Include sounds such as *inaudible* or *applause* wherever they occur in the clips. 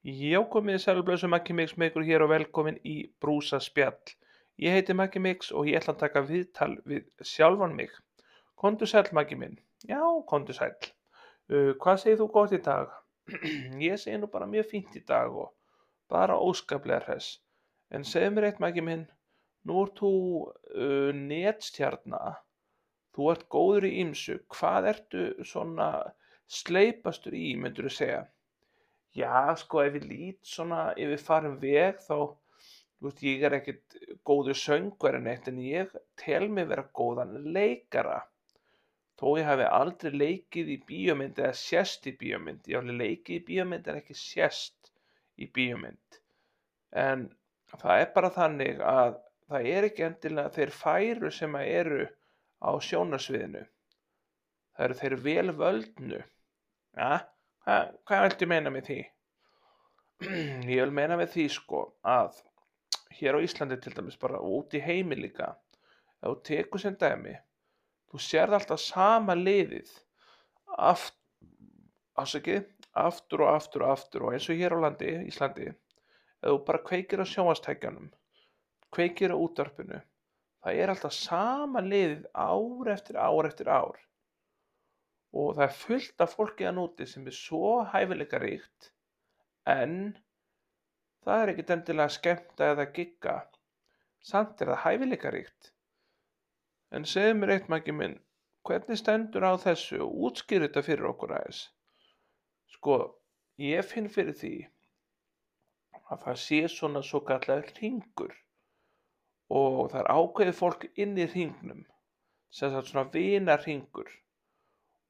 Já, komið þið sælblöðsum Maggi Mix með ykkur hér og velkomin í Brúsa spjall. Ég heiti Maggi Mix og ég ætla að taka viðtal við sjálfan mig. Kondu sæl Maggi minn. Já, kondu sæl. Uh, hvað segir þú gott í dag? *clears throat* ég segi nú bara mjög fínt í dag og bara óskaplega hress. En segð mér eitt Maggi minn, nú ert þú uh, netstjarna, þú ert góður í ýmsu, hvað ertu svona sleipastur í, myndur þú segja? Já, sko, ef ég lít svona yfir farin veg þá, veist, ég er ekkert góður söngvar en eitt en ég tel mig vera góðan leikara. Þó ég hafi aldrei leikið í bíómynd eða sérst í bíómynd. Ég hafi leikið í bíómynd en ekki sérst í bíómynd. En það er bara þannig að það er ekki endilega þeir færu sem eru á sjónarsviðinu. Það eru þeir vel völdnu. Ja? Hvað, hvað viltu meina með því? *clears throat* Ég vil meina með því sko að hér á Íslandi til dæmis bara út í heimi líka ef þú tekur sem dæmi þú sérð alltaf sama liðið aft, afsakið, aftur og aftur og aftur og eins og hér á landi, Íslandi ef þú bara kveikir á sjónvastækjanum kveikir á útvarpinu það er alltaf sama liðið ár eftir ár eftir ár og það er fullt af fólki að núti sem er svo hæfileika ríkt en það er ekkit endilega skemmta eða gigga. Samt er það hæfileika ríkt en segð mér eitt mæki minn hvernig stendur á þessu? Og útskýr þetta fyrir okkur aðeins. Sko ég finn fyrir því að það sé svona svo kallar ringur og það er ákveðið fólk inn í ringnum sem er svona vina ringur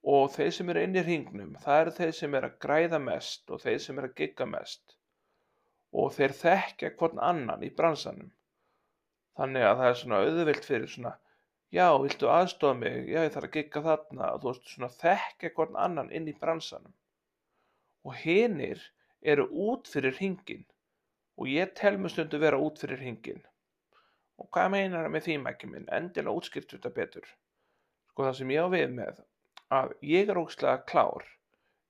og þeir sem eru inn í hringnum það eru þeir sem eru að græða mest og þeir sem eru að gigga mest. Og þeir þekkja hvern annan í bransanum. Þannig að það er svona auðvilt fyrir svona já, viltu aðstofa mig, já ég þarf að gigga þarna. Og þú veist svona þekkja hvern annan inn í bransanum. Og hinnir eru út fyrir hringin og ég tel mig stundu vera út fyrir hringin og hvað meinar það með því mækjum minn? Endilega útskýrt þetta betur. Sko það sem ég á við með að ég er ógslag klár,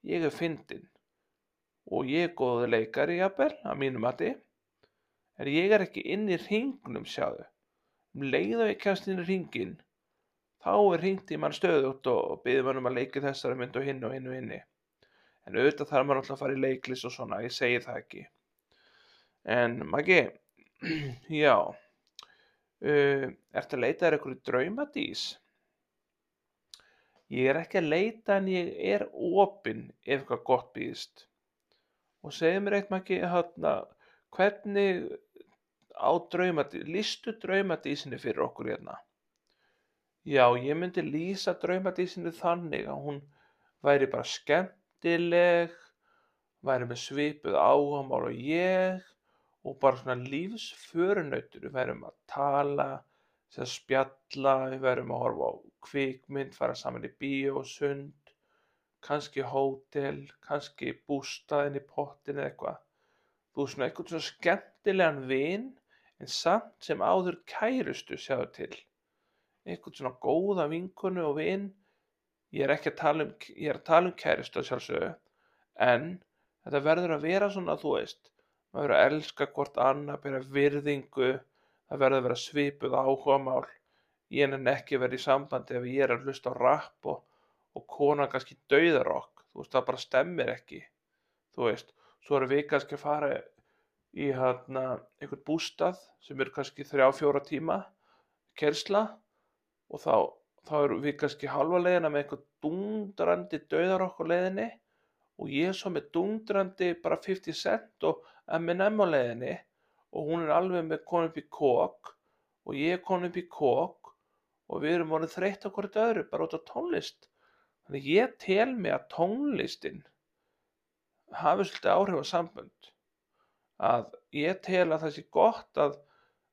ég er fyndin og ég er góðu leikari jafnvel að mínum mati. En ég er ekki inn í ringnum sjáðu. Um leið og ég kemst inn í ringin þá er ringt í mann stöðut og byður mann um að leiki þessari mynd og hinn og hinn og hinni. En auðvitað þarf maður alltaf að fara í leiklis og svona, ég segi það ekki. En Maggi *clears throat* já uh, ertu að leita þér eitthvað draumadís Ég er ekki að leita en ég er opinn ef eitthvað gott býðist. Og segðu mér eitt Maggi, hérna, hvernig á draumadísinni, listu draumadísinni fyrir okkur hérna? Já, ég myndi lýsa draumadísinni þannig að hún væri bara skemmtileg, væri með svipuð áhamál og ég og bara svona lífsförunautur, við værum að tala, sem spjalla, við verðum að horfa á kvikmynd, fara saman í bíó sund, kannski hótel, kannski bústaðin í pottin eða eitthvað. Þú er svona eitthvað svona skemmtilegan vinn en samt sem áður kærustu sjáðu til. Eitthvað svona góða vinkonu og vinn. Ég er ekki að tala um, að tala um kærustu sjálfsögðu en þetta verður að vera svona þú veist, maður verður að elska hvort annað, bera virðingu það verður að vera svipuð áhugamál. Ég nenni ekki að vera í sambandi ef ég er að hlusta á rap og, og konan kannski dauðarokk. Þú veist það bara stemmir ekki þú veist, svo erum við kannski að fara í hérna einhvern bústað sem eru kannski þrjá fjóra tíma kersla og þá, þá erum við kannski halva leiðina með einhvern dundrandi dauðarokk á leiðinni og ég er svo með dundrandi bara 50 cent og M&M á leiðinni og hún er alveg með konum upp í kók og ég er konum upp í kók og við erum orðið þreytt á hverju öðru bara út á tónlist. Þannig ég tel mig að tónlistin hafi svolítið áhrif á sambönd. Að ég tel að það sé gott að,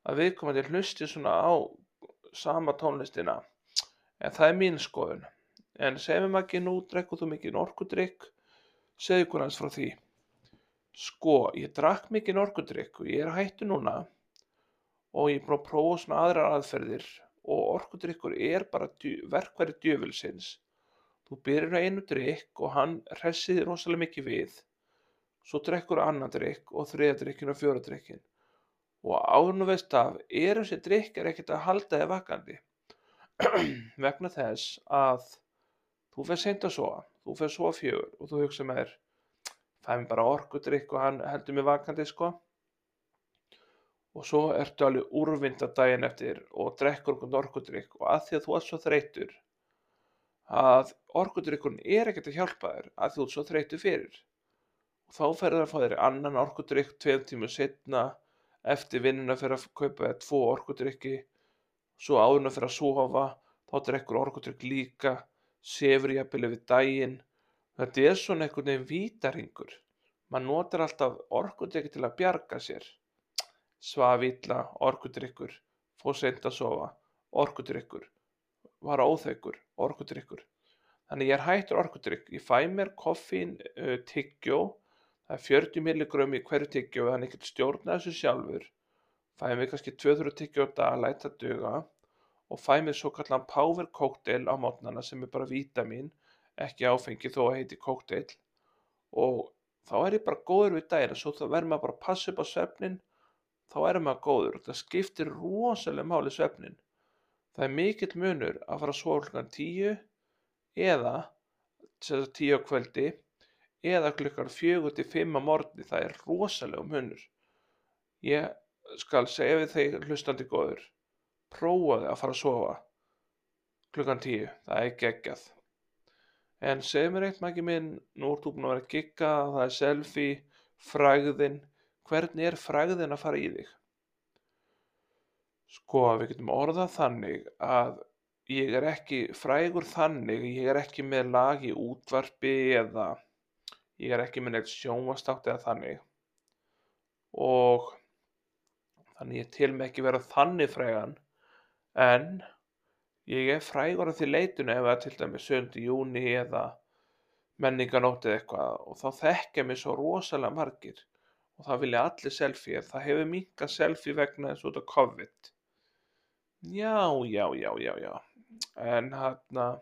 að viðkomandi hlusti svona á sama tónlistina. En það er mín skoðun. En segjum ekki nú drekkuð þú mikið orkudrykk. Segju hvernig frá því Sko, ég drakk mikinn orkudrykk og ég er hættu núna og ég er búin að prófa svona aðrar aðferðir og orkudrykkur er bara verkværi djöfulsins. Þú byrjar á einu drykk og hann hressiði rosalega mikið við. svo drekkur annan drikk og þriða drikkin og fjóra drikkin og ánum veist af er þessi drikkar ekkert að halda þig vakandi *clears throat* vegna þess að þú fer seint að sofa, þú fer svo fjögur og þú hugsa með þér fæ mér bara orkudrykk og hann heldur mig vakandi sko. Og svo ertu alveg úrvinda daginn eftir og drekkur okkur orkudrykk og að því að þú ert svo þreytur að orkudrykkun er ekkert að hjálpa þér að þú ert svo þreytur fyrir. Og þá ferður að fá þér annan orkudrykk tveim tímu setna eftir vinnuna fyrir að kaupa þér tvo orkudrykki svo áðurna fyrir að sofa þá drekkur orkudrykk líka sefur jafnvel yfir daginn Þetta er svona einhvern veginn vítaringur. Maður notar alltaf orkudrykki til að bjarga sér. Svaf illa, orkudrykkur, fór seint að sofa, orkudrykkur, var óþaukur, orkudrykkur. Þannig ég er hættur orkudrykk. Ég fæ mér koffín uh, tyggjó, það er 40 milligram í hverju tyggjó, þannig ég get stjórna þessu sjálfur. Fæ mér kannski 2-3 tyggjó á dag læta duga og fæ mér svo kallan power cocktail á mótnana sem er bara vítamin ekki áfengi þó að heiti kókteil. Og þá er ég bara góður við daginn svo þá verður maður bara að passa upp á svefnin þá er maður góður. Og það skiptir rosalega máli svefnin það er mikill munur að fara að sofa klukkan tíu eða tíu á kvöldi eða klukkan fjögur til fimm á morgni. Það er rosalega munur. Ég skal segja við þeir hlustandi góður prófaði að fara að sofa klukkan tíu. Það er geggjað En segðu mér eitt Maggi minn, nú ert þú búinn að vera að gigga, það er selfie, frægðin, hvernig er frægðin að fara í þig? Sko við getum orðað þannig að ég er ekki frægur þannig, ég er ekki með lag í útvarpi eða ég er ekki með neitt sjónvastátt eða þannig. Og þannig ég til mig ekki vera þannig frægan. En Ég er frægur að því leitinu ef það til dæmis 7. júni eða menninganótt eða eitthvað og þá þekkja mér svo rosalega margir og það vilja allir selfie það hefur minkað selfie vegna eins út á COVID. Já, já, já, já, já. En hann að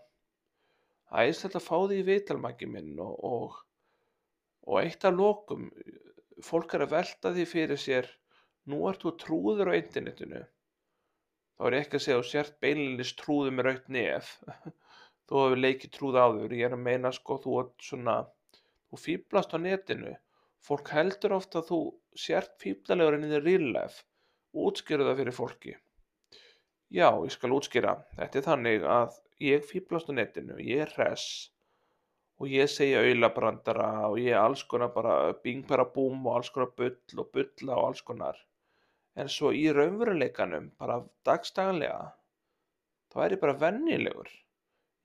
það er þetta að fá því í vitalmæki minn og, og og eitt af lokum fólk er að velta því fyrir sér nú ert þú trúður á internetinu þá er ég ekki að segja að þú sért beinlinis trúðu með raut nef. *laughs* Þú hefur leikið trúð áður. Ég er að meina sko þú ert svona þú fýblast á netinu. Fólk heldur ofta að þú sért fýblalegur en þér real life. Útskýru það fyrir fólki. Já, ég skal útskýra. Þetta er þannig að ég fýblast á netinu. Ég er res og ég segja auðlabrandara og ég er alls konar bara bing bara búm og alls konar bull og bulla og alls konar en svo í raunveruleikanum bara dagstaglega þá er ég bara vennilegur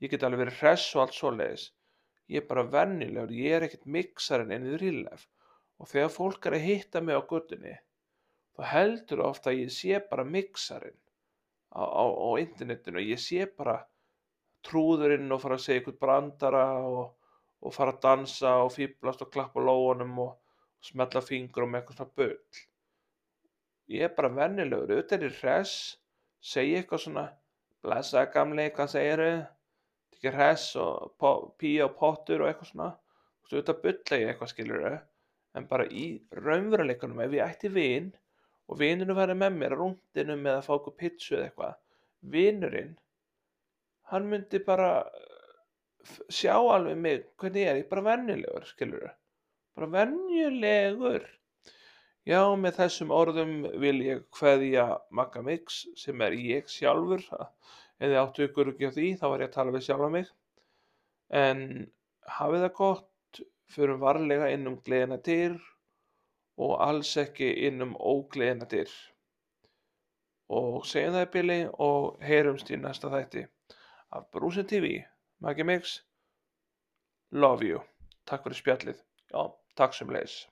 ég get alveg verið hress og allt svoleiðis. Ég er bara vennilegur, ég er ekkert mixarinn ennið ríðlef og þegar fólk er að hitta mig á guttunni þá heldur ofta að ég sé bara mixarinn á, á, á internetinu, ég sé bara trúðurinn og fara að segja eitthvað brandara og, og fara að dansa og fýblast og klappa lóanum og, og smetla fingur með eitthvað svona böll Ég er bara venjulegur, auðvitað er ég hress, segi eitthvað svona, blessaði gamli, hvað segiru, tekið hress og píja og pottur og eitthvað svona, auðvitað bylla ég eitthvað skiluru, en bara í raunveruleikunum ef ég ætti vinn og vinninu verið með mér rúndinum eða fá okkur pitsu eða eitthvað, vinnurinn, hann myndi bara sjá alveg mig hvernig ég er, ég er bara venjulegur skiluru, bara venjulegur. Já, með þessum orðum vil ég kveðja Magga Mix sem er ég sjálfur. Ef þið áttu ykkur ekki á því þá var ég að tala við sjálfa mig. En hafið það gott, förum varlega inn um gleðina dyr og alls ekki inn um ógleðina dyr. Og segjum það í bili og heyrumst í næsta þætti af Brúsin TV. Maggi Mix, love you. Takk fyrir spjallið. Já, takk sem leis.